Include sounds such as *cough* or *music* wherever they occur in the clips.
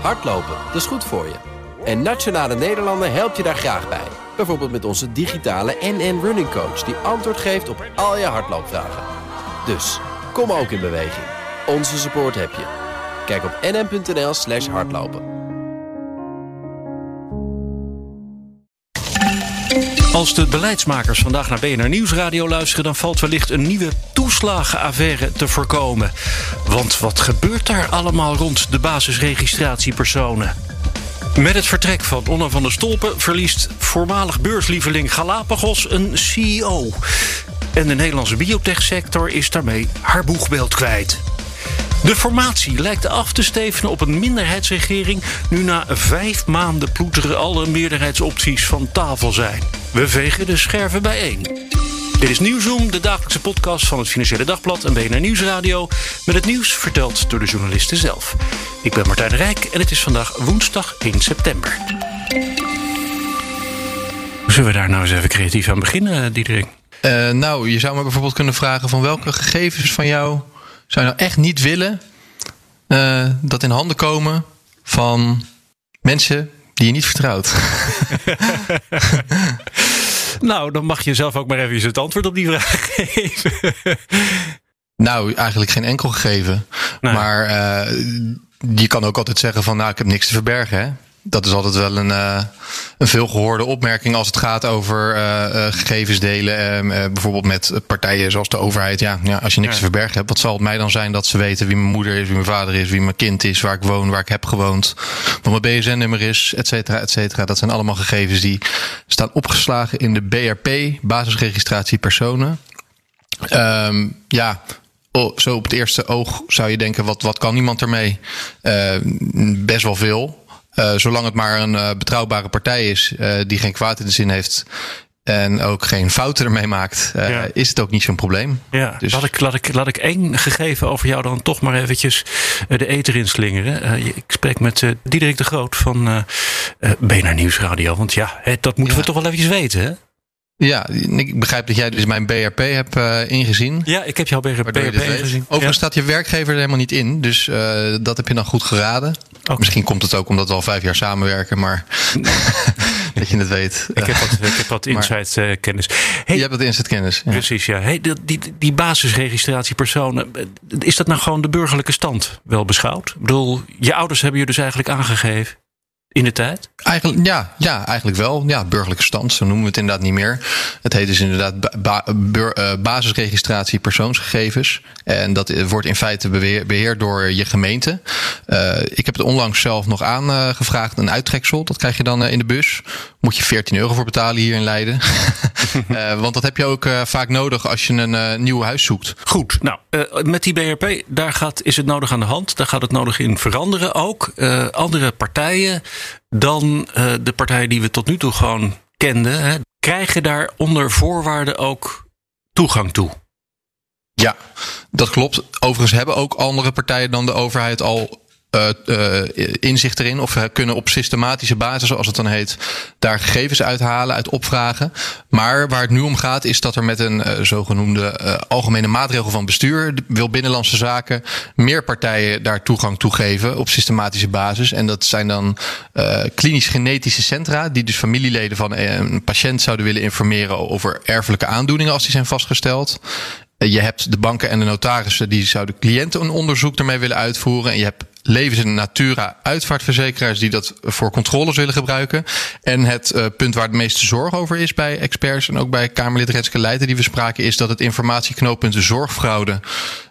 Hardlopen, dat is goed voor je. En Nationale Nederlanden helpt je daar graag bij. Bijvoorbeeld met onze digitale NN Running Coach... die antwoord geeft op al je hardloopvragen. Dus, kom ook in beweging. Onze support heb je. Kijk op nn.nl slash hardlopen. Als de beleidsmakers vandaag naar BNR Nieuwsradio luisteren... dan valt wellicht een nieuwe toeslagenaffaire te voorkomen. Want wat gebeurt daar allemaal rond de basisregistratiepersonen? Met het vertrek van Onno van der Stolpen verliest voormalig beurslieveling Galapagos een CEO. En de Nederlandse biotechsector is daarmee haar boegbeeld kwijt. De formatie lijkt af te stevenen op een minderheidsregering. Nu na vijf maanden ploeteren alle meerderheidsopties van tafel zijn. We vegen de scherven bijeen. Dit is Nieuwzoom, de dagelijkse podcast van het Financiële Dagblad en BNR Nieuwsradio. Met het nieuws verteld door de journalisten zelf. Ik ben Martijn Rijk en het is vandaag woensdag 1 september. Zullen we daar nou eens even creatief aan beginnen, Diederik? Uh, nou, je zou me bijvoorbeeld kunnen vragen van welke gegevens van jou zou je nou echt niet willen uh, dat in handen komen van mensen die je niet vertrouwt? *laughs* *laughs* nou, dan mag je zelf ook maar even het antwoord op die vraag *laughs* geven. nou, eigenlijk geen enkel gegeven. Maar uh, je kan ook altijd zeggen van nou, ik heb niks te verbergen. Hè? Dat is altijd wel een, uh, een veelgehoorde opmerking als het gaat over uh, gegevens delen. bijvoorbeeld met partijen zoals de overheid. Ja, ja als je niks te verbergen hebt, wat zal het mij dan zijn dat ze weten wie mijn moeder is, wie mijn vader is, wie mijn kind is, waar ik woon, waar ik heb gewoond, wat mijn BSN-nummer is, et cetera, et cetera. Dat zijn allemaal gegevens die staan opgeslagen in de BRP, basisregistratie personen. Um, ja, oh, zo op het eerste oog zou je denken, wat, wat kan iemand ermee? best wel veel. Uh, zolang het maar een uh, betrouwbare partij is uh, die geen kwaad in de zin heeft en ook geen fouten ermee maakt, ja. is het ook niet zo'n probleem. Ja, dus... laat, ik, laat, ik, laat ik één gegeven over jou dan toch maar eventjes de eter inslingeren. ik spreek met Diederik de Groot van BNR Nieuwsradio. Want ja, hè, dat moeten ja. we toch wel eventjes weten, hè? Ja, ik begrijp dat jij dus mijn BRP hebt uh, ingezien. Ja, ik heb jouw BRP, ingezien. Overigens staat je werkgever er helemaal niet in. Dus uh, dat heb je dan goed geraden. Okay. Misschien komt het ook omdat we al vijf jaar samenwerken, maar *laughs* dat je het weet. Ik heb wat, ik heb wat insight uh, kennis. Hey, je hebt wat insight kennis. Ja. Precies, ja. Hey, die, die, die basisregistratie personen, is dat nou gewoon de burgerlijke stand wel beschouwd? Ik bedoel, je ouders hebben je dus eigenlijk aangegeven in de tijd? Eigenlijk, ja, ja, eigenlijk wel. Ja, burgerlijke stand, zo noemen we het inderdaad niet meer. Het heet dus inderdaad ba uh, basisregistratie persoonsgegevens. En dat wordt in feite beheerd door je gemeente. Uh, ik heb het onlangs zelf nog aangevraagd, een uittreksel. Dat krijg je dan in de bus. Moet je 14 euro voor betalen hier in Leiden. *laughs* want dat heb je ook vaak nodig als je een nieuw huis zoekt. Goed, nou, met die BRP, daar gaat, is het nodig aan de hand. Daar gaat het nodig in veranderen ook. andere partijen dan uh, de partijen die we tot nu toe gewoon kenden, hè, krijgen daar onder voorwaarden ook toegang toe. Ja, dat klopt. Overigens hebben ook andere partijen dan de overheid al inzicht erin. Of kunnen op systematische basis, zoals het dan heet, daar gegevens uithalen, uit opvragen. Maar waar het nu om gaat, is dat er met een uh, zogenoemde algemene maatregel van bestuur, wil Binnenlandse Zaken, meer partijen daar toegang toe geven op systematische basis. En dat zijn dan klinisch-genetische centra, die dus familieleden van een patiënt zouden willen informeren over erfelijke aandoeningen als die zijn vastgesteld. Je hebt de banken en de notarissen die zouden cliënten een onderzoek ermee willen uitvoeren. En je hebt en natura uitvaartverzekeraars die dat voor controles willen gebruiken. En het uh, punt waar het meeste zorg over is bij experts en ook bij Kamerlid Leijten die we spraken, is dat het informatieknooppunt zorgfraude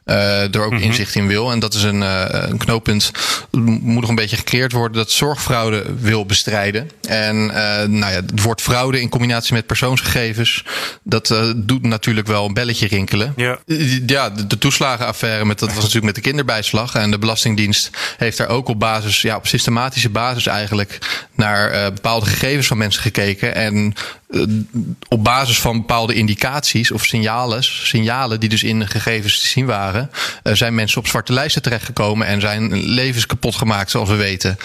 er ook mm -hmm. inzicht in wil. En dat is een, uh, een knooppunt, moet nog een beetje gecreëerd worden, dat zorgfraude wil bestrijden. En uh, nou ja, het woord fraude in combinatie met persoonsgegevens, dat doet natuurlijk wel een belletje rinkelen. Ja, ja de, de toeslagenaffaire, met, dat was natuurlijk met de kinderbijslag. En de Belastingdienst heeft daar ook op basis, ja, op systematische basis eigenlijk, naar bepaalde gegevens van mensen gekeken. En op basis van bepaalde indicaties of signalen, signalen die dus in de gegevens te zien waren, zijn mensen op zwarte lijsten terechtgekomen en zijn levens kapot gemaakt, zoals we weten.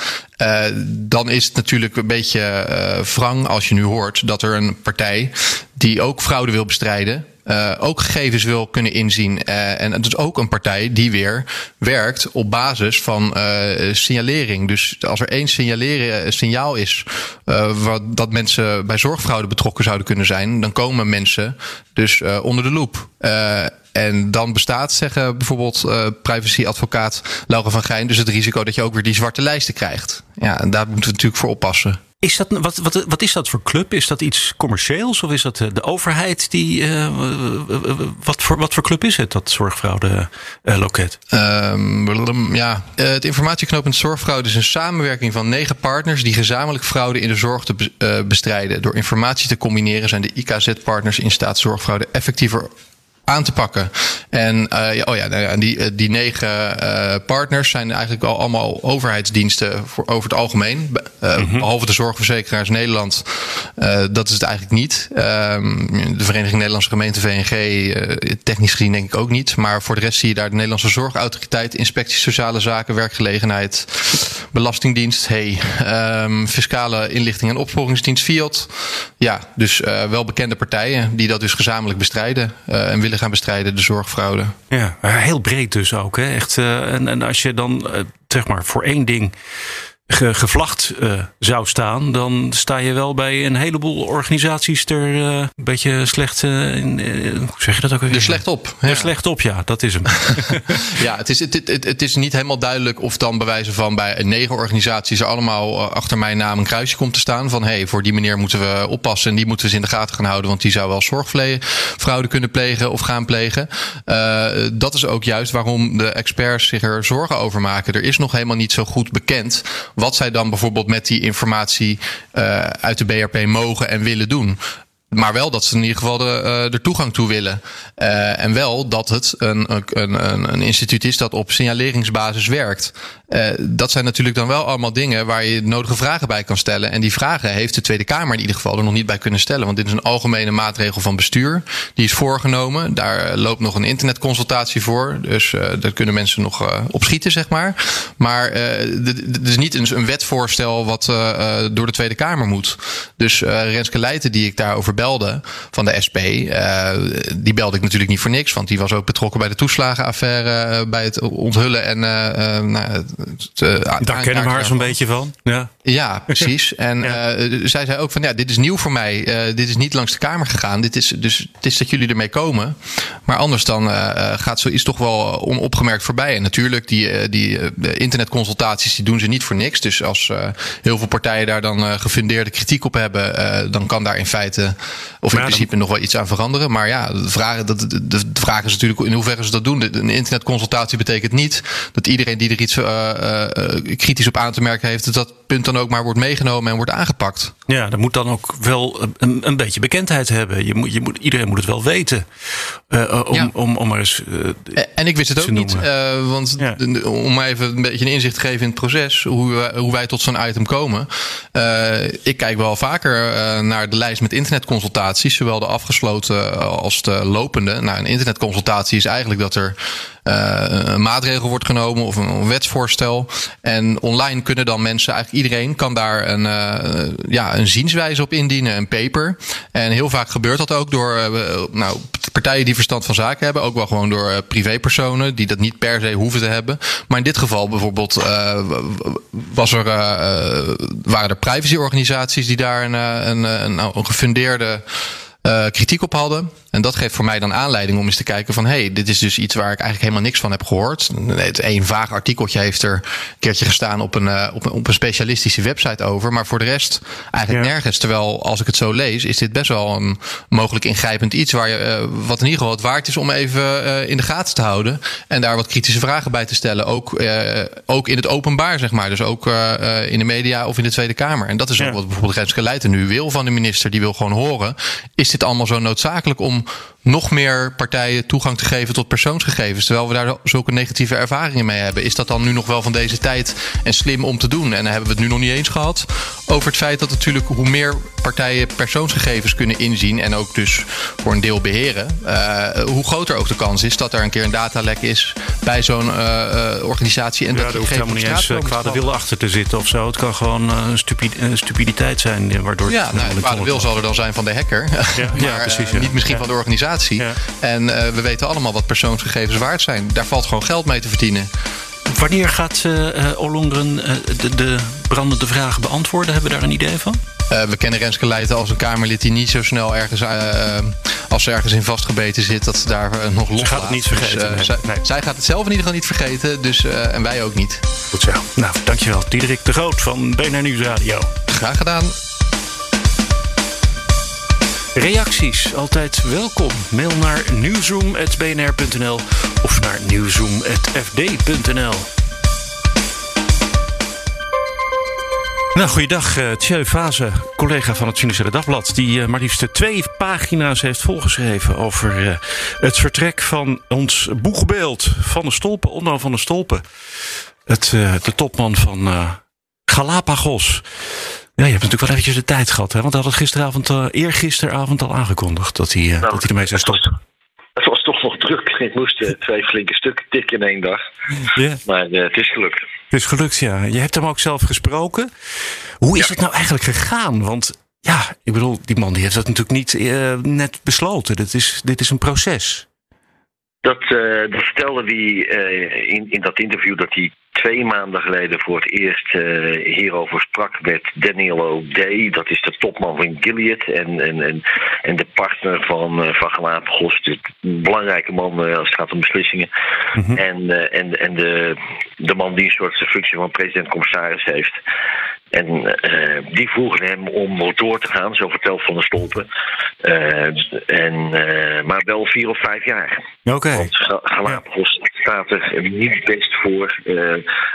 Uh, dan is het natuurlijk een beetje uh, wrang als je nu hoort dat er een partij die ook fraude wil bestrijden, uh, ook gegevens wil kunnen inzien. Uh, en het is ook een partij die weer werkt op basis van uh, signalering. Dus als er één signaleren, signaal is wat, dat mensen bij zorgfraude betrokken zouden kunnen zijn, dan komen mensen dus onder de loep. En dan bestaat, zeggen bijvoorbeeld uh, privacyadvocaat Laura van Gijn, dus het risico dat je ook weer die zwarte lijsten krijgt. Ja, en daar moeten we natuurlijk voor oppassen. Is dat, wat, wat, wat is dat voor club? Is dat iets commercieels of is dat de overheid die. Uh, wat, voor, wat voor club is het, dat zorgfraude-loket? Um, ja, het informatieknooppunt Zorgfraude is een samenwerking van negen partners die gezamenlijk fraude in de zorg te bestrijden. Door informatie te combineren zijn de IKZ-partners in staat zorgfraude effectiever aan te pakken. En uh, oh ja, nou die, eh, die negen uh, partners zijn eigenlijk al allemaal overheidsdiensten voor, over het algemeen. Uh, mm -hmm. Behalve de zorgverzekeraars Nederland. dat is het eigenlijk niet. Ehm, de Vereniging Nederlandse Gemeenten, VNG, technisch gezien denk ik ook niet. Maar voor de rest zie je daar de Nederlandse Zorgautoriteit, Inspectie Sociale Zaken, Werkgelegenheid, Belastingdienst, hey, um, Fiscale Inlichting en Opvolgingsdienst, FIOT. Ja, dus wel bekende partijen die dat dus gezamenlijk bestrijden en willen gaan bestrijden, de Ja, heel breed dus ook. Hè? Echt, uh, en, en als je dan uh, zeg maar voor één ding ge, gevlacht uh, zou staan, dan sta je wel bij een heleboel organisaties er uh, een beetje slecht. Uh, in, hoe zeg je dat ook weer? Er slecht op. Er slecht op, ja, dat is hem. *laughs* *laughs* ja, het is, het, het, het, is niet helemaal duidelijk of dan bij wijze van bij negen organisaties er allemaal achter mijn naam een kruisje komt te staan. Van hé, hey, voor die meneer moeten we oppassen en die moeten we in de gaten gaan houden, want die zou wel zorgfraude kunnen plegen of gaan plegen. dat is ook juist waarom de experts zich er zorgen over maken. Er is nog helemaal niet zo goed bekend wat zij dan bijvoorbeeld met die informatie uh, uit de BRP mogen en willen doen. Maar wel dat ze in ieder geval de, er toegang toe willen. Uh, en wel dat het een, een, een, instituut is dat op signaleringsbasis werkt. Uh, dat zijn natuurlijk dan wel allemaal dingen waar je nodige vragen bij kan stellen. En die vragen heeft de Tweede Kamer in ieder geval er nog niet bij kunnen stellen. Want dit is een algemene maatregel van bestuur. Die is voorgenomen. Daar loopt nog een internetconsultatie voor. Dus daar kunnen mensen nog op schieten, zeg maar. Maar het is niet een, wetvoorstel wat door de Tweede Kamer moet. Dus Renske Leijten, die ik daarover belde van de SP, uh, die belde ik natuurlijk niet voor niks. Want die was ook betrokken bij de toeslagenaffaire, uh, bij het onthullen en uh, nou, Daar kennen we haar zo'n beetje van. Ja, ja *laughs* precies. En ja. zij zei ook van ja, dit is nieuw voor mij. dit is niet langs de Kamer gegaan. Dit is dus het is dat jullie ermee komen. Maar anders dan gaat zoiets toch wel onopgemerkt voorbij. En natuurlijk, die, die internetconsultaties die doen ze niet voor niks. Dus als heel veel partijen daar dan gefundeerde kritiek op hebben, dan kan daar in feite of in principe nog wel iets aan veranderen. Maar ja, de vraag, dat, de, de vraag is natuurlijk in hoeverre ze dat doen. Een internetconsultatie betekent niet dat iedereen die er iets uh, uh, kritisch op aan te merken heeft, dat dat punt dan ook maar wordt meegenomen en wordt aangepakt. Ja, dat moet dan ook wel een, een beetje bekendheid hebben. Je moet, je moet, iedereen moet het wel weten. Uh, om, ja. om, om maar eens. en ik wist het ook niet. want ja. om maar even een beetje een inzicht te geven in het proces, hoe, wij, hoe wij tot zo'n item komen. ik kijk wel vaker naar de lijst met internetconsultaties, zowel de afgesloten als de lopende. Nou, een internetconsultatie is eigenlijk dat er uh, een maatregel wordt genomen of een, wetsvoorstel. En online kunnen dan mensen, eigenlijk iedereen kan daar een, uh, ja, een zienswijze op indienen, een paper. En heel vaak gebeurt dat ook door uh, nou, partijen die verstand van zaken hebben. Ook wel gewoon door privépersonen die dat niet per se hoeven te hebben. Maar in dit geval bijvoorbeeld was er, waren er privacyorganisaties die daar een, een, een, een gefundeerde kritiek op hadden. En dat geeft voor mij dan aanleiding om eens te kijken van... hé, hey, dit is dus iets waar ik eigenlijk helemaal niks van heb gehoord. Het een vaag artikeltje heeft er een keertje gestaan op een, uh, op een, op een specialistische website over. Maar voor de rest eigenlijk ja. nergens. Terwijl als ik het zo lees, is dit best wel een mogelijk ingrijpend iets... Waar je, uh, wat in ieder geval het waard is om even in de gaten te houden. En daar wat kritische vragen bij te stellen. Ook, ook in het openbaar, zeg maar. Dus ook in de media of in de Tweede Kamer. En dat is ja. ook wat bijvoorbeeld Renske Leijten nu wil van de minister. Die wil gewoon horen... Is is dit allemaal zo noodzakelijk om om nog meer partijen toegang te geven tot persoonsgegevens, terwijl we daar zulke negatieve ervaringen mee hebben. Is dat dan nu nog wel van deze tijd en slim om te doen? En dan hebben we het nu nog niet eens gehad over het feit dat natuurlijk hoe meer partijen persoonsgegevens kunnen inzien en ook dus voor een deel beheren, uh, hoe groter ook de kans is dat er een keer een datalek is bij zo'n uh, uh, organisatie. En ja, dat er hoeft helemaal niet eens kwade wil achter te zitten of zo. Het kan gewoon een stupid, stupiditeit zijn waardoor. Ja, nou, kwade wil zal er dan zijn van de hacker, ja, *laughs* maar ja, precies, niet misschien van de organisatie En we weten allemaal wat persoonsgegevens waard zijn. Daar valt gewoon geld mee te verdienen. Wanneer gaat uh, Olongren de, de brandende vragen beantwoorden? Hebben we daar een idee van? Uh, we kennen Renske Leijten als een Kamerlid die niet zo snel ergens, uh, als ze ergens in vastgebeten zit, dat ze daar nog los Ze gaat het niet vergeten. Dus, nee. Zij gaat het zelf in ieder geval niet vergeten, dus, en wij ook niet. Goed zo. Nou, dankjewel. Diederik de Groot van BNR Nieuwsradio. Graag gedaan. Reacties, altijd welkom. Mail naar nieuwzoom.bnr.nl of naar nieuwzoom.fd.nl. Nou, goeiedag. Uh, Tjeu Fase, collega van het Financiële Dagblad... die uh, maar liefst twee pagina's heeft volgeschreven... over uh, het vertrek van ons boegbeeld van de Stolpen, Onno van de Stolpen. Het, de topman van Galapagos. Ja, je hebt natuurlijk wel eventjes de tijd gehad, hè? Want hij had het gisteravond, uh, eergisteravond al aangekondigd dat hij, uh, nou, dat hij ermee zou stoppen. Het was toch nog druk. Ik moest uh, twee flinke stukken tikken in één dag. Maar het is gelukt. Het is gelukt, ja. Je hebt hem ook zelf gesproken. Hoe is het nou eigenlijk gegaan? Want ja, ik bedoel, die man die heeft dat natuurlijk niet net besloten. Dit is, dit is een proces. Dat, dat vertelde hij in, in dat interview dat hij twee maanden geleden voor het eerst uh, hierover sprak met Daniel O'Day. Dat is de topman van Gilead en, en, en, en de partner van, uh, van Galapagos. Een belangrijke man uh, als het gaat om beslissingen. Mm-hmm. En, en, en de, de man die een soort functie van president-commissaris heeft. En uh, die vroegen hem om door te gaan, zo vertelt Van der Stolpen. Uh, en, uh, maar wel vier of vijf jaar. Oké. Okay. Want Galapagos ja. staat er niet best voor.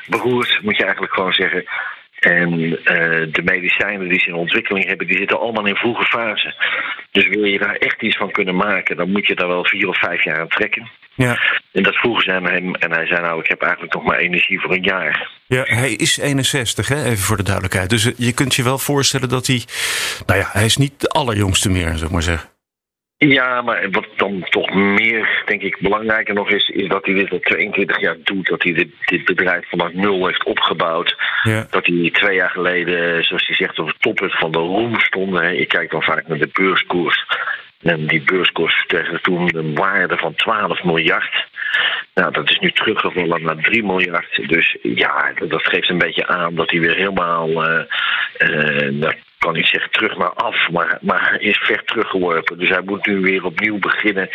beroerd, moet je eigenlijk gewoon zeggen. En de medicijnen die ze in ontwikkeling hebben, die zitten allemaal in vroege fase. Dus wil je daar echt iets van kunnen maken, dan moet je daar wel vier of vijf jaar aan trekken. Ja. En dat vroegen ze aan hem en hij zei nou, ik heb eigenlijk nog maar energie voor een jaar. Ja, hij is 61, hè? even voor de duidelijkheid. Dus je kunt je wel voorstellen dat hij, nou ja, hij is niet de allerjongste meer, zou ik maar zeggen. Ja, maar wat dan toch meer, denk ik, belangrijker nog is, is dat hij dit al 22 jaar doet. Dat hij dit, dit bedrijf vanaf nul heeft opgebouwd. Ja. Dat hij twee jaar geleden, zoals hij zegt, op het toppunt van de roem stond. Ik kijk dan vaak naar de beurskoers. En die beurskoers tegen toen een waarde van 12 miljard. Nou, dat is nu teruggevallen naar 3 miljard. Dus ja, dat geeft een beetje aan dat hij weer helemaal. Uh, uh, kan niet zeggen terug naar af, maar, maar is ver teruggeworpen. Dus hij moet nu weer opnieuw beginnen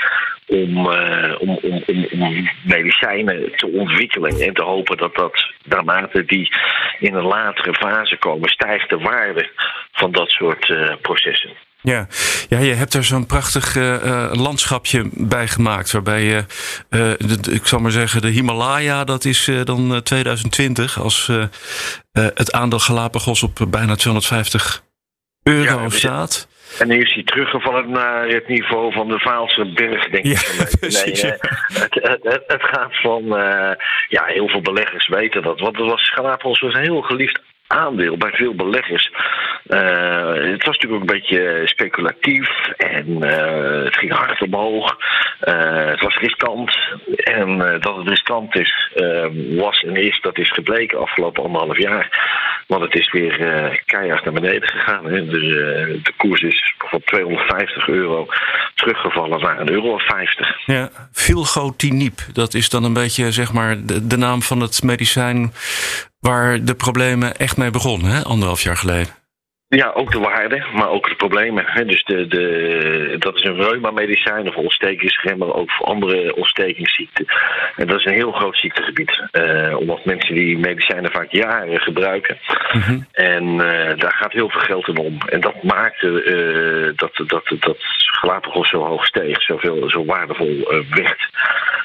om, uh, om, om, om, om, medicijnen te ontwikkelen. En te hopen dat dat naarmate die in een latere fase komen, stijgt de waarde van dat soort processen. Ja. ja, je hebt er zo'n prachtig uh, landschapje bij gemaakt. Waarbij je, uh, de, ik zal maar zeggen, de Himalaya, dat is uh, dan 2020. Als het aandeel Galapagos op bijna 250 euro ja, staat. En nu is hij teruggevallen naar het niveau van de Vaalse berg, denk ja, ik. *laughs* Precies, nee, het, het, het, het, gaat van, ja, heel veel beleggers weten dat. Want het was, Galapagos was een heel geliefd aandeel bij veel beleggers. Uh, het was natuurlijk ook een beetje speculatief en uh, het ging hard omhoog. Uh, het was riskant. En dat het riskant is, was en is, dat is gebleken afgelopen anderhalf jaar. Want het is weer keihard naar beneden gegaan. Hè. De, de koers is van 250 euro teruggevallen naar een euro 50. Ja, Filgotinib, dat is dan een beetje zeg maar de naam van het medicijn waar de problemen echt mee begonnen, hè? anderhalf jaar geleden. Ja, ook de waarde, maar ook de problemen. Hè. Dus de, de, dat is een reuma-medicijn of ontstekingsremmer, ook voor andere ontstekingsziekten. En dat is een heel groot ziektegebied. Uh, omdat mensen die medicijnen vaak jaren gebruiken. Mm-hmm. En uh, daar gaat heel veel geld in om. En dat maakte uh, dat, dat, dat Galapagos zo hoog steeg, zoveel, zo waardevol werd.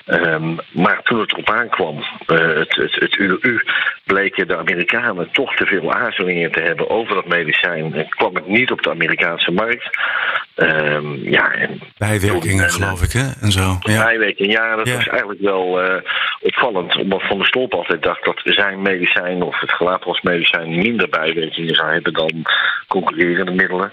Um, maar toen het erop aankwam, het, het, het UU, bleken de Amerikanen toch te veel aarzelingen te hebben over dat medicijn en kwam het niet op de Amerikaanse markt. Um, ja, en bijwerkingen, toen, geloof ik, hè? En zo. Ja. Bijwerking, ja, dat ja. was eigenlijk wel uh, opvallend. Omdat Van der Stolp altijd dacht dat zijn medicijn of het Galapagos medicijn minder bijwerkingen zou hebben dan concurrerende middelen.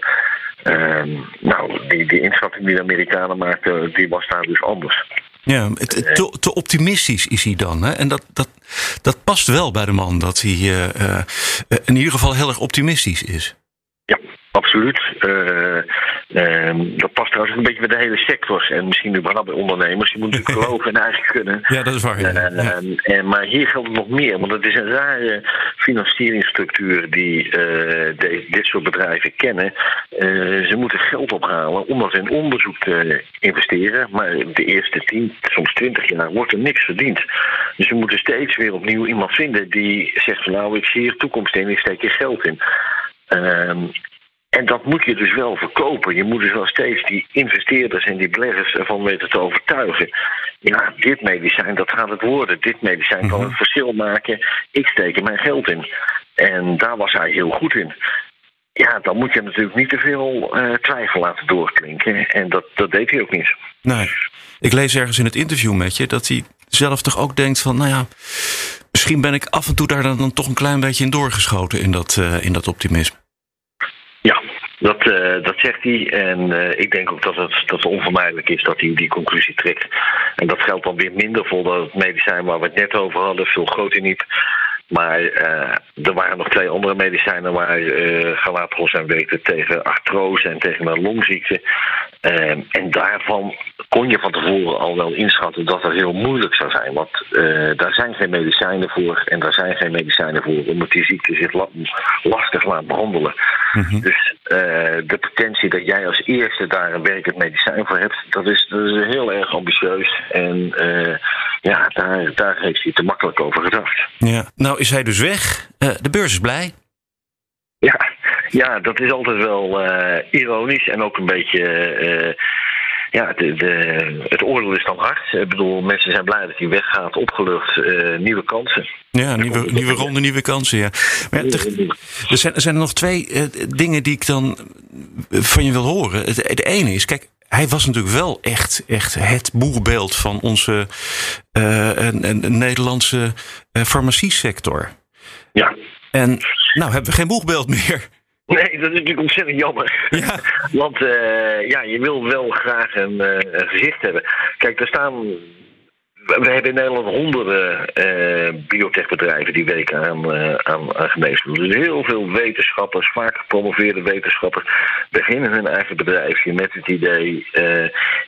Um, nou, die, die inschatting die de Amerikanen maakten, die was daar dus anders. Ja, te, te, optimistisch is hij dan. Hè? En dat, dat, dat past wel bij de man, dat hij uh, uh, in ieder geval heel erg optimistisch is. Absoluut. Uh, dat past trouwens een beetje bij de hele sector. En misschien überhaupt bij ondernemers. Je moet natuurlijk *laughs* geloven en eigenlijk kunnen. Ja, dat is waar. Ja. Uh, en, maar hier geldt het nog meer. Want het is een rare financieringsstructuur die de, dit soort bedrijven kennen. ze moeten geld ophalen om dat in onderzoek te investeren. Maar de eerste 10, soms 20 jaar wordt er niks verdiend. Dus we moeten steeds weer opnieuw iemand vinden die zegt van nou, ik zie hier toekomst in, ik steek er geld in. Um, en dat moet je dus wel verkopen. Je moet dus wel steeds die investeerders en die beleggers ervan weten te overtuigen. Ja, dit medicijn, dat gaat het worden. Dit medicijn kan mhm. het verschil maken. Ik steek er mijn geld in. En daar was hij heel goed in. Ja, dan moet je natuurlijk niet te veel uh, twijfel laten doorklinken. En dat, dat deed hij ook niet. Nee. Ik lees ergens in het interview met je dat hij zelf toch ook denkt van, nou ja, misschien ben ik af en toe daar dan, toch een klein beetje in doorgeschoten in dat, uh, in dat optimisme. Dat, uh, dat zegt hij. En uh, ik denk ook dat het, dat onvermijdelijk is dat hij die conclusie trekt. En dat geldt dan weer minder voor dat medicijn waar we het net over hadden, veel groter niet. Maar uh, er waren nog twee andere medicijnen waar uh, Galapagos aan weten tegen artrose en tegen een longziekte. Uh, en daarvan kon je van tevoren al wel inschatten dat dat heel moeilijk zou zijn. Want daar zijn geen medicijnen voor en daar zijn geen medicijnen voor omdat die ziekte zich lastig laat behandelen. Mm Dus de potentie dat jij als eerste daar een werkend medicijn voor hebt, dat is, dat is heel erg ambitieus. En ja, daar, daar heeft hij te makkelijk over gedacht. Ja, nou is hij dus weg. Uh, de beurs is blij. Ja, ja dat is altijd wel uh, ironisch en ook een beetje. Uh, ja, de, de, het oordeel is dan hard. Ik bedoel, mensen zijn blij dat hij weggaat, opgelucht, nieuwe kansen. Ja, nieuwe, nieuwe ronde, nieuwe kansen, ja. Maar ja, er, zijn, er zijn nog twee dingen die ik dan van je wil horen. De ene is, kijk, hij was natuurlijk wel echt, echt het boegbeeld van onze uh, een, een Nederlandse uh, farmaciesector. Ja. En nou hebben we geen boegbeeld meer. Nee, dat is natuurlijk ontzettend jammer. Ja. *laughs* Want uh, ja, je wil wel graag een, een gezicht hebben. Kijk, er staan we hebben in Nederland honderden uh, biotechbedrijven die werken aan, uh, aan, aan geneesmiddelen. Dus heel veel wetenschappers, vaak gepromoveerde wetenschappers, beginnen hun eigen bedrijfje met het idee: uh,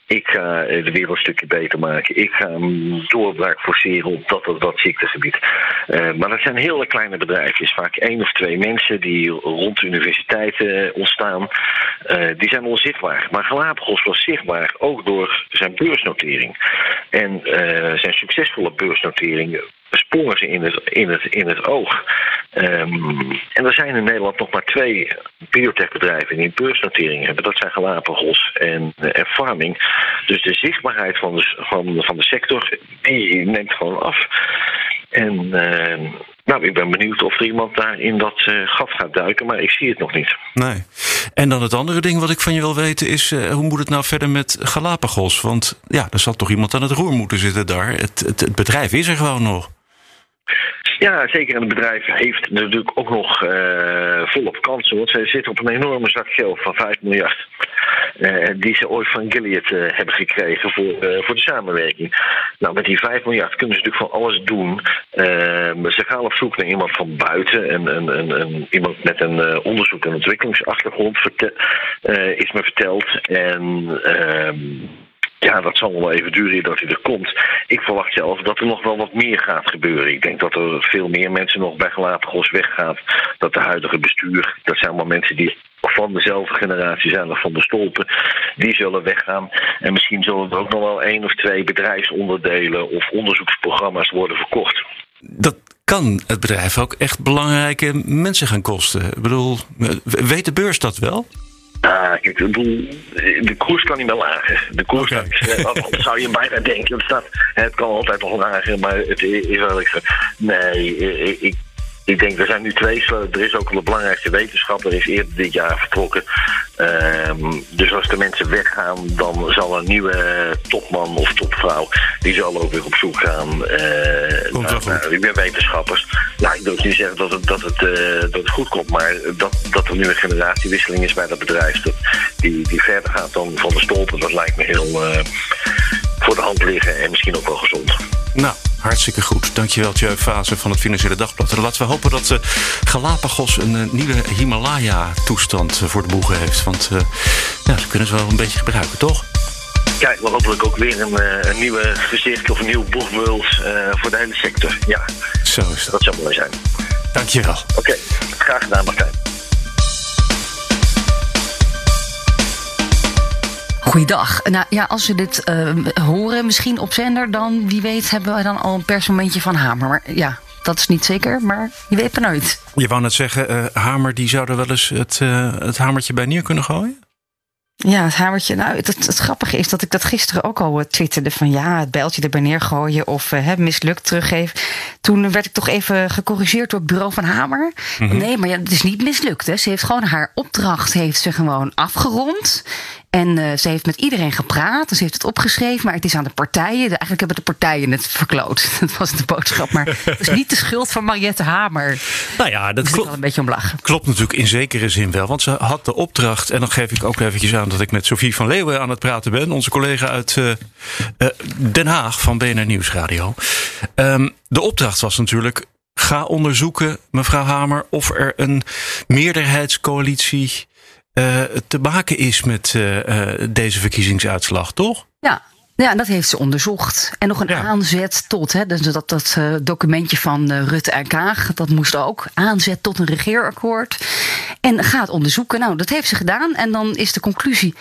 ik ga de wereld een stukje beter maken. Ik ga een doorbraak forceren op dat of dat ziektegebied. maar dat zijn hele kleine bedrijfjes, vaak één of twee mensen die rond universiteiten ontstaan. die zijn onzichtbaar. Maar Galapagos was zichtbaar ook door zijn beursnotering. En zijn succesvolle beursnoteringen sprongen ze in het, in het, in het oog. Um, en er zijn in Nederland nog maar twee biotechbedrijven die een beursnotering hebben. Dat zijn Galapagos en, en Farming. Dus de zichtbaarheid van de, van, van de sector neemt gewoon af. En uh, nou, ik ben benieuwd of er iemand daar in dat uh, gat gaat duiken, maar ik zie het nog niet. Nee. En dan het andere ding wat ik van je wil weten is: uh, hoe moet het nou verder met Galapagos? Want ja, er zal toch iemand aan het roer moeten zitten daar. Het, het, het bedrijf is er gewoon nog. Ja, zeker. En het bedrijf heeft natuurlijk ook nog uh, volop kansen. Want ze zitten op een enorme zak geld van 5 miljard. Uh, die ze ooit van Gilead uh, hebben gekregen voor, voor de samenwerking. Nou, met die 5 miljard kunnen ze natuurlijk van alles doen. ze gaan op zoek naar iemand van buiten. En, en, en, en iemand met een onderzoek- en ontwikkelingsachtergrond is me verteld. En ehm, ja, dat zal wel even duren dat hij er komt. Ik verwacht zelf dat er nog wel wat meer gaat gebeuren. Ik denk dat er veel meer mensen nog bij Galapagos weggaan. Dat de huidige bestuur, dat zijn allemaal mensen die van dezelfde generatie zijn of van de stolpen, die zullen weggaan. En misschien zullen er ook nog wel één of twee bedrijfsonderdelen of onderzoeksprogramma's worden verkocht. Dat kan het bedrijf ook echt belangrijke mensen gaan kosten. Ik bedoel, weet de beurs dat wel? Ah, ik bedoel, de koers kan niet meer lager. De koers okay. kan, eh, *laughs* zou je bijna denken. Het, staat, het kan altijd nog lager, maar het is wel. Nee, ik, ik denk, er zijn nu twee. Er is ook een belangrijkste wetenschapper, is eerder dit jaar vertrokken. Um, dus als de mensen weggaan, dan zal een nieuwe topman of topvrouw, die zal ook weer op zoek gaan uh, naar, naar weer wetenschappers. Nou, ik wil niet zeggen dat het, dat het, uh, dat het goed komt, maar dat, dat er nu een generatiewisseling is bij dat bedrijf, dat die, die verder gaat dan van de stolpen, dat lijkt me heel uh, voor de hand liggen en misschien ook wel gezond. Nou, Hartstikke goed. Dankjewel, Tjeu Fase van het Financiële Dagblad. En laten we hopen dat uh, Galapagos een uh, nieuwe Himalaya-toestand uh, voor de boegen heeft. Want ja, ze kunnen ze wel een beetje gebruiken, toch? Kijk, maar hopelijk ook weer een, een nieuwe gezicht of een nieuw boegmuls voor de hele sector. Ja, Zo is dat. dat zou mooi zijn. Dankjewel. Oké, okay. graag gedaan, Martijn. Goeiedag. Nou ja, als we dit uh, horen, misschien op zender, dan wie weet hebben we dan al een persmomentje van Hamer. Maar ja, dat is niet zeker, maar je weet maar nooit. Je wou net zeggen, uh, Hamer die zou er wel eens het, uh, het hamertje bij neer kunnen gooien? Ja, het hamertje. Nou, het, het, het, grappige is dat ik dat gisteren ook al twitterde. Van ja, het bijltje erbij neergooien of uh, mislukt teruggeven. Toen werd ik toch even gecorrigeerd door het bureau van Hamer. Mm -hmm. Nee, maar ja, het is niet mislukt. Hè. Ze heeft gewoon haar opdracht heeft ze gewoon afgerond. En uh, ze heeft met iedereen gepraat. Ze heeft het opgeschreven, maar het is aan de partijen. De, eigenlijk hebben de partijen het verkloot. *laughs* Dat was de boodschap. Maar het is niet de schuld van Mariette Hamer. Nou ja, dat klopt. wel een beetje om lachen. Klopt natuurlijk in zekere zin wel. Want ze had de opdracht. En dan geef ik ook eventjes aan dat ik met Sophie van Leeuwen aan het praten ben. Onze collega uit uh, uh, Den Haag van BNR Nieuwsradio. Um, de opdracht was natuurlijk. Ga onderzoeken, mevrouw Hamer, of er een meerderheidscoalitie te maken is met uh, uh, deze verkiezingsuitslag, toch? Ja. Ja, dat heeft ze onderzocht. En nog een ja. aanzet tot, hè, dus dat, dat uh, documentje van uh, Rutte en Kaag, dat moest ook. Aanzet tot een regeerakkoord. En gaat onderzoeken. Nou, dat heeft ze gedaan. En dan is de conclusie: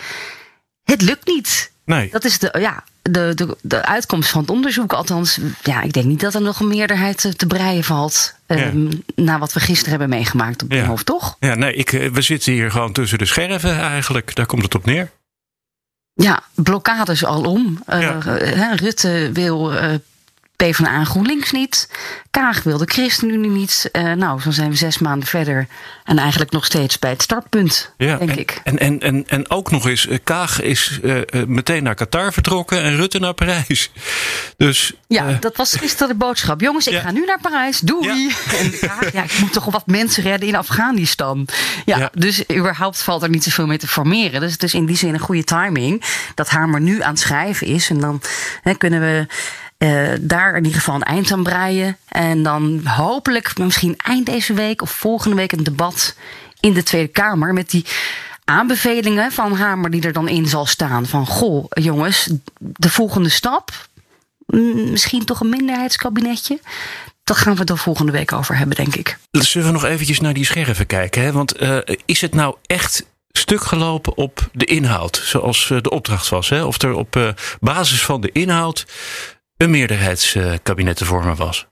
het lukt niet. Nee. Dat is de, ja, de, de, de uitkomst van het onderzoek. Althans, ja, ik denk niet dat er nog een meerderheid te breien valt. Ja. Um, na wat we gisteren hebben meegemaakt op ja. hoofd, toch? Ja, nee, ik, we zitten hier gewoon tussen de scherven eigenlijk. Daar komt het op neer. Ja, blokkades alom. Uh, ja. uh, Rutte wil uh, PvdA en GroenLinks niet. Kaag wil de ChristenUnie niet. Uh, nou, zo zijn we zes maanden verder. En eigenlijk nog steeds bij het startpunt, ja, denk en, ik. En, en, en, en ook nog eens, Kaag is uh, meteen naar Qatar vertrokken en Rutte naar Parijs. Dus, ja, uh, dat was gisteren de boodschap. Jongens, ik ja. ga nu naar Parijs. Doei! Ja. *laughs* En Kaag, ja, ik moet toch wat mensen redden in Afghanistan. Ja, ja, dus überhaupt valt er niet zoveel mee te formeren. Dus het is in die zin een goede timing dat Hamer nu aan het schrijven is. En dan hè, kunnen we uh, daar in ieder geval een eind aan breien. En dan hopelijk misschien eind deze week of volgende week een debat in de Tweede Kamer met die aanbevelingen van Hamer die er dan in zal staan. Van goh, jongens, de volgende stap. Misschien toch een minderheidskabinetje. Dat gaan we het er volgende week over hebben, denk ik. Zullen we nog eventjes naar die scherven kijken? Hè? Want uh, is het nou echt stuk gelopen op de inhoud, zoals de opdracht was? Hè? Of er op basis van de inhoud een meerderheidskabinet te vormen was?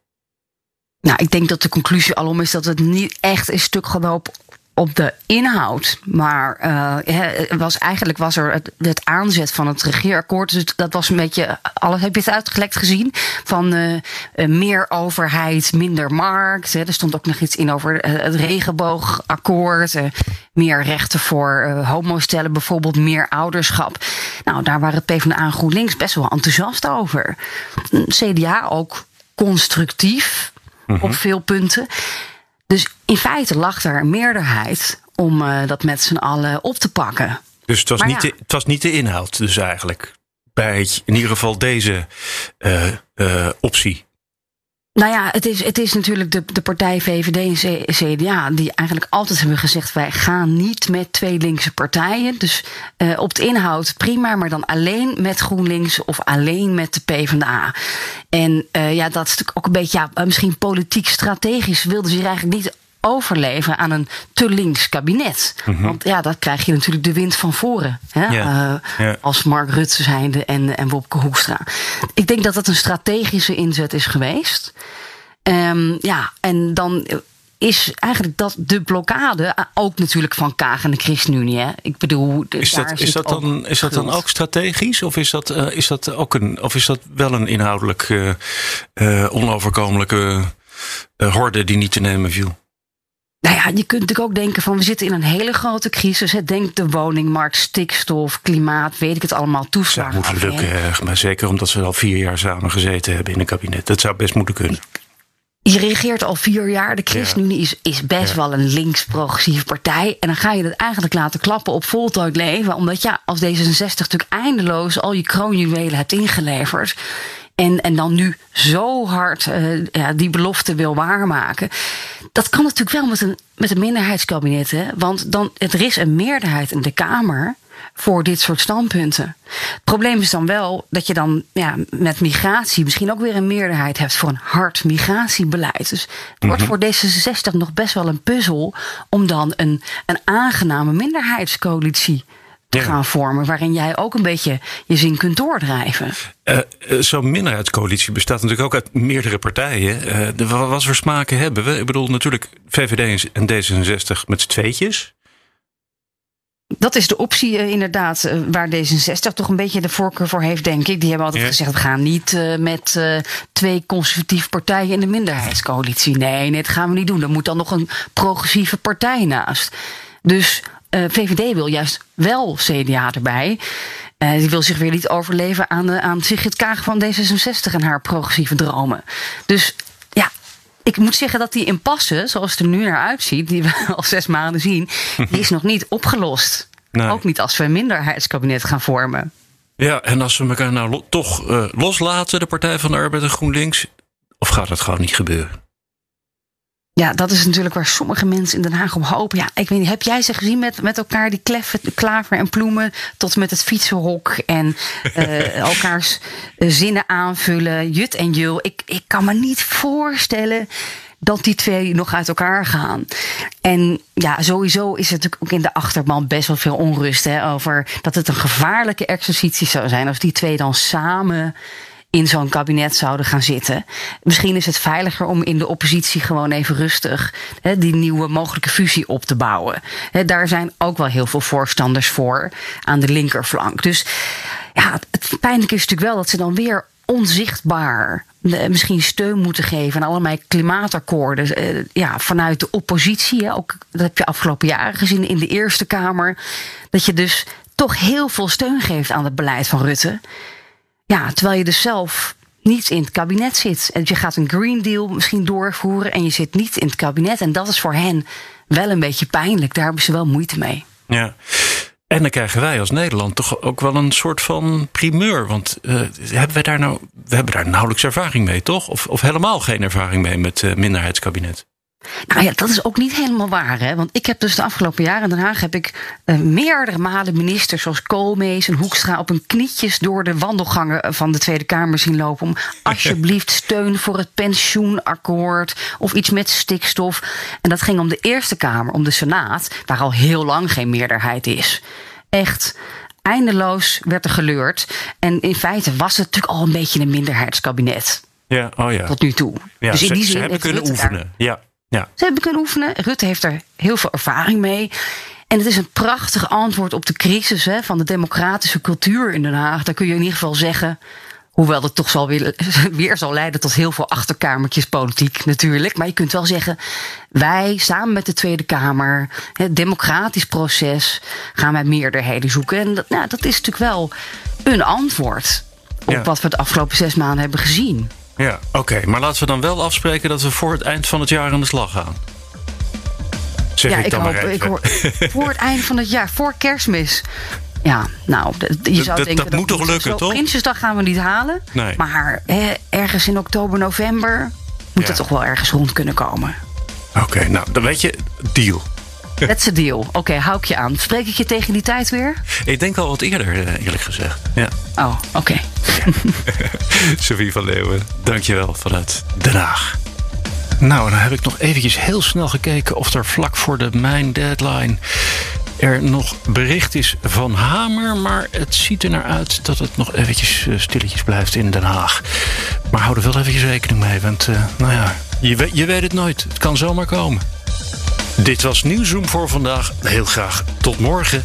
Nou, ik denk dat de conclusie alom is dat het niet echt is stuk gelopen op de inhoud. Maar uh, was, eigenlijk was er het, het, aanzet van het regeerakkoord. Dus dat was een beetje. Alles, heb je het uitgelekt gezien? Van uh, meer overheid, minder markt. Hè. Er stond ook nog iets in over het regenboogakkoord. meer rechten voor homostellen, bijvoorbeeld meer ouderschap. Nou, daar waren PvdA en GroenLinks best wel enthousiast over. CDA ook constructief -hmm. op veel punten. Dus in feite lag er een meerderheid om uh, dat met z'n allen op te pakken. Dus het was, maar niet ja. de, het was niet de inhoud, dus eigenlijk. Bij in ieder geval deze uh, uh, optie. Nou ja, het is, het is natuurlijk de, de partij VVD en CDA die eigenlijk altijd hebben gezegd: wij gaan niet met twee linkse partijen. Dus uh, op de inhoud prima, maar dan alleen met GroenLinks of alleen met de PvdA. En uh, ja, dat is natuurlijk ook een beetje, ja, misschien politiek strategisch wilden ze hier eigenlijk niet overleven aan een te links kabinet. Mm -hmm. Want ja, dat krijg je natuurlijk de wind van voren. Hè? Ja, uh, ja. Als Mark Rutte zijnde en, en Wopke Hoekstra. Ik denk dat dat een strategische inzet is geweest. Um, ja, en dan is eigenlijk dat de blokkade ook natuurlijk van Kaag en de ChristenUnie. Hè? Ik bedoel, is dat, is dat, dan, is dat dan ook strategisch? Of is dat, uh, is dat ook een, of is dat wel een inhoudelijk uh, uh, onoverkomelijke horde die niet te nemen viel? Nou ja, je kunt natuurlijk ook denken van we zitten in een hele grote crisis. Hè. Denk de woningmarkt, stikstof, klimaat, weet ik het allemaal, toeslagen. Dat moet lukken, maar zeker omdat ze al vier jaar samen gezeten hebben in een kabinet. Dat zou best moeten kunnen. Je regeert al vier jaar. De ChristenUnie is, is best ja. wel een links-progressieve partij. En dan ga je het eigenlijk laten klappen op voltooid leven. Omdat ja, als D66 natuurlijk eindeloos al je kroonjuwelen hebt ingeleverd. En, en dan nu zo hard uh, ja, die belofte wil waarmaken. Dat kan natuurlijk wel met een, met een minderheidskabinet. Hè? Want dan, er is een meerderheid in de Kamer voor dit soort standpunten. Het probleem is dan wel dat je dan ja, met migratie misschien ook weer een meerderheid hebt voor een hard migratiebeleid. Dus het wordt voor D66 nog best wel een puzzel om dan een, een aangename minderheidscoalitie te gaan vormen. Waarin jij ook een beetje je zin kunt doordrijven. Uh, Zo'n minderheidscoalitie bestaat natuurlijk ook uit meerdere partijen. Uh, wat voor smaken hebben we? Ik bedoel, natuurlijk VVD en D66 met z'n tweetjes. Dat is de optie uh, inderdaad, waar D66 toch een beetje de voorkeur voor heeft, denk ik. Die hebben altijd ja. gezegd, we gaan niet uh, met twee conservatieve partijen in de minderheidscoalitie. Nee, nee, dat gaan we niet doen. Er moet dan nog een progressieve partij naast. Dus VVD wil juist wel CDA erbij. die wil zich weer niet overleven aan, de, aan Sigrid Kaag van D66 en haar progressieve dromen. Dus ja, ik moet zeggen dat die impasse, zoals het er nu naar uitziet, die we *laughs* al zes maanden zien, die is nog niet opgelost. Nee. Ook niet als we een minderheidskabinet gaan vormen. Ja, en als we elkaar nou lo toch uh, loslaten, de Partij van de Arbeid en GroenLinks, of gaat dat gewoon niet gebeuren? Ja, dat is natuurlijk waar sommige mensen in Den Haag op hopen. Ja, ik weet niet, heb jij ze gezien met, met elkaar, die kleffen, klaver en ploemen, tot met het fietsenhok en uh, *laughs* elkaars zinnen aanvullen, jut en jul? Ik, ik kan me niet voorstellen dat die twee nog uit elkaar gaan. En ja, sowieso is er natuurlijk ook in de achterban best wel veel onrust hè, over dat het een gevaarlijke exercitie zou zijn als die twee dan samen in zo'n kabinet zouden gaan zitten. Misschien is het veiliger om in de oppositie gewoon even rustig die nieuwe mogelijke fusie op te bouwen. Daar zijn ook wel heel veel voorstanders voor aan de linkerflank. Dus ja, het pijnlijke is natuurlijk wel dat ze dan weer onzichtbaar misschien steun moeten geven aan allerlei klimaatakkoorden. Eh, ja, vanuit de oppositie. Ook, dat heb je afgelopen jaren gezien in de Eerste Kamer. Dat je dus toch heel veel steun geeft aan het beleid van Rutte. Ja, terwijl je dus zelf niet in het kabinet zit. En je gaat een Green Deal misschien doorvoeren en je zit niet in het kabinet. En dat is voor hen wel een beetje pijnlijk. Daar hebben ze wel moeite mee. Ja. En dan krijgen wij als Nederland toch ook wel een soort van primeur. Want uh, hebben wij daar nou, we hebben daar nauwelijks ervaring mee, toch? Of, of helemaal geen ervaring mee met uh, minderheidskabinet? Nou ja, dat is ook niet helemaal waar. Hè? Want ik heb dus de afgelopen jaren in Den Haag heb ik uh, meerdere malen ministers zoals Koolmees en Hoekstra op hun knietjes door de wandelgangen van de Tweede Kamer zien lopen. Om *laughs* alsjeblieft steun voor het pensioenakkoord of iets met stikstof. En dat ging om de Eerste Kamer, om de Senaat, waar al heel lang geen meerderheid is. Echt eindeloos werd er geleurd. En in feite was het natuurlijk al een beetje een minderheidskabinet. Ja, oh ja. Tot nu toe. Ja, dus in die ze, zin ze hebben kunnen oefenen. Daar, ja. Ja. Ze hebben kunnen oefenen. Rutte heeft er heel veel ervaring mee. En het is een prachtig antwoord op de crisis hè, van de democratische cultuur in Den Haag. Daar kun je in ieder geval zeggen. Hoewel dat toch zal weer, *laughs* weer zal leiden tot heel veel achterkamertjes politiek natuurlijk. Maar je kunt wel zeggen, wij samen met de Tweede Kamer, het democratisch proces, gaan wij meerderheden zoeken. En dat, nou, dat is natuurlijk wel een antwoord op ja. wat we de afgelopen zes maanden hebben gezien. Ja, oké. Okay. Maar laten we dan wel afspreken dat we voor het eind van het jaar aan de slag gaan. Zeg ja, ik, dan maar even. ik hoor, *laughs* voor het einde van het jaar, voor kerstmis. Ja, nou, je zou dat, denken... Dat moet toch lukken, zo, toch? Prinsjesdag gaan we niet halen. Nee. Maar hè, ergens in oktober, november... moet Ja. het toch wel ergens rond kunnen komen. Oké, nou, dan weet je, deal. *laughs* That's a deal. Oké, hou ik je aan. Spreek ik je tegen die tijd weer? Ik denk al wat eerder, eh, eerlijk gezegd. Ja. Oh, oké. *laughs* Sophie van Leeuwen, dankjewel vanuit Den Haag. Nou, dan heb ik nog eventjes heel snel gekeken of er vlak voor de mijn deadline er nog bericht is van Hamer. Maar het ziet er naar uit dat het nog eventjes eh, stilletjes blijft in Den Haag. Maar hou er wel eventjes rekening mee, want eh, nou ja, je weet, je weet het nooit. Het kan zomaar komen. Dit was Nieuwsroom voor vandaag. Heel graag tot morgen.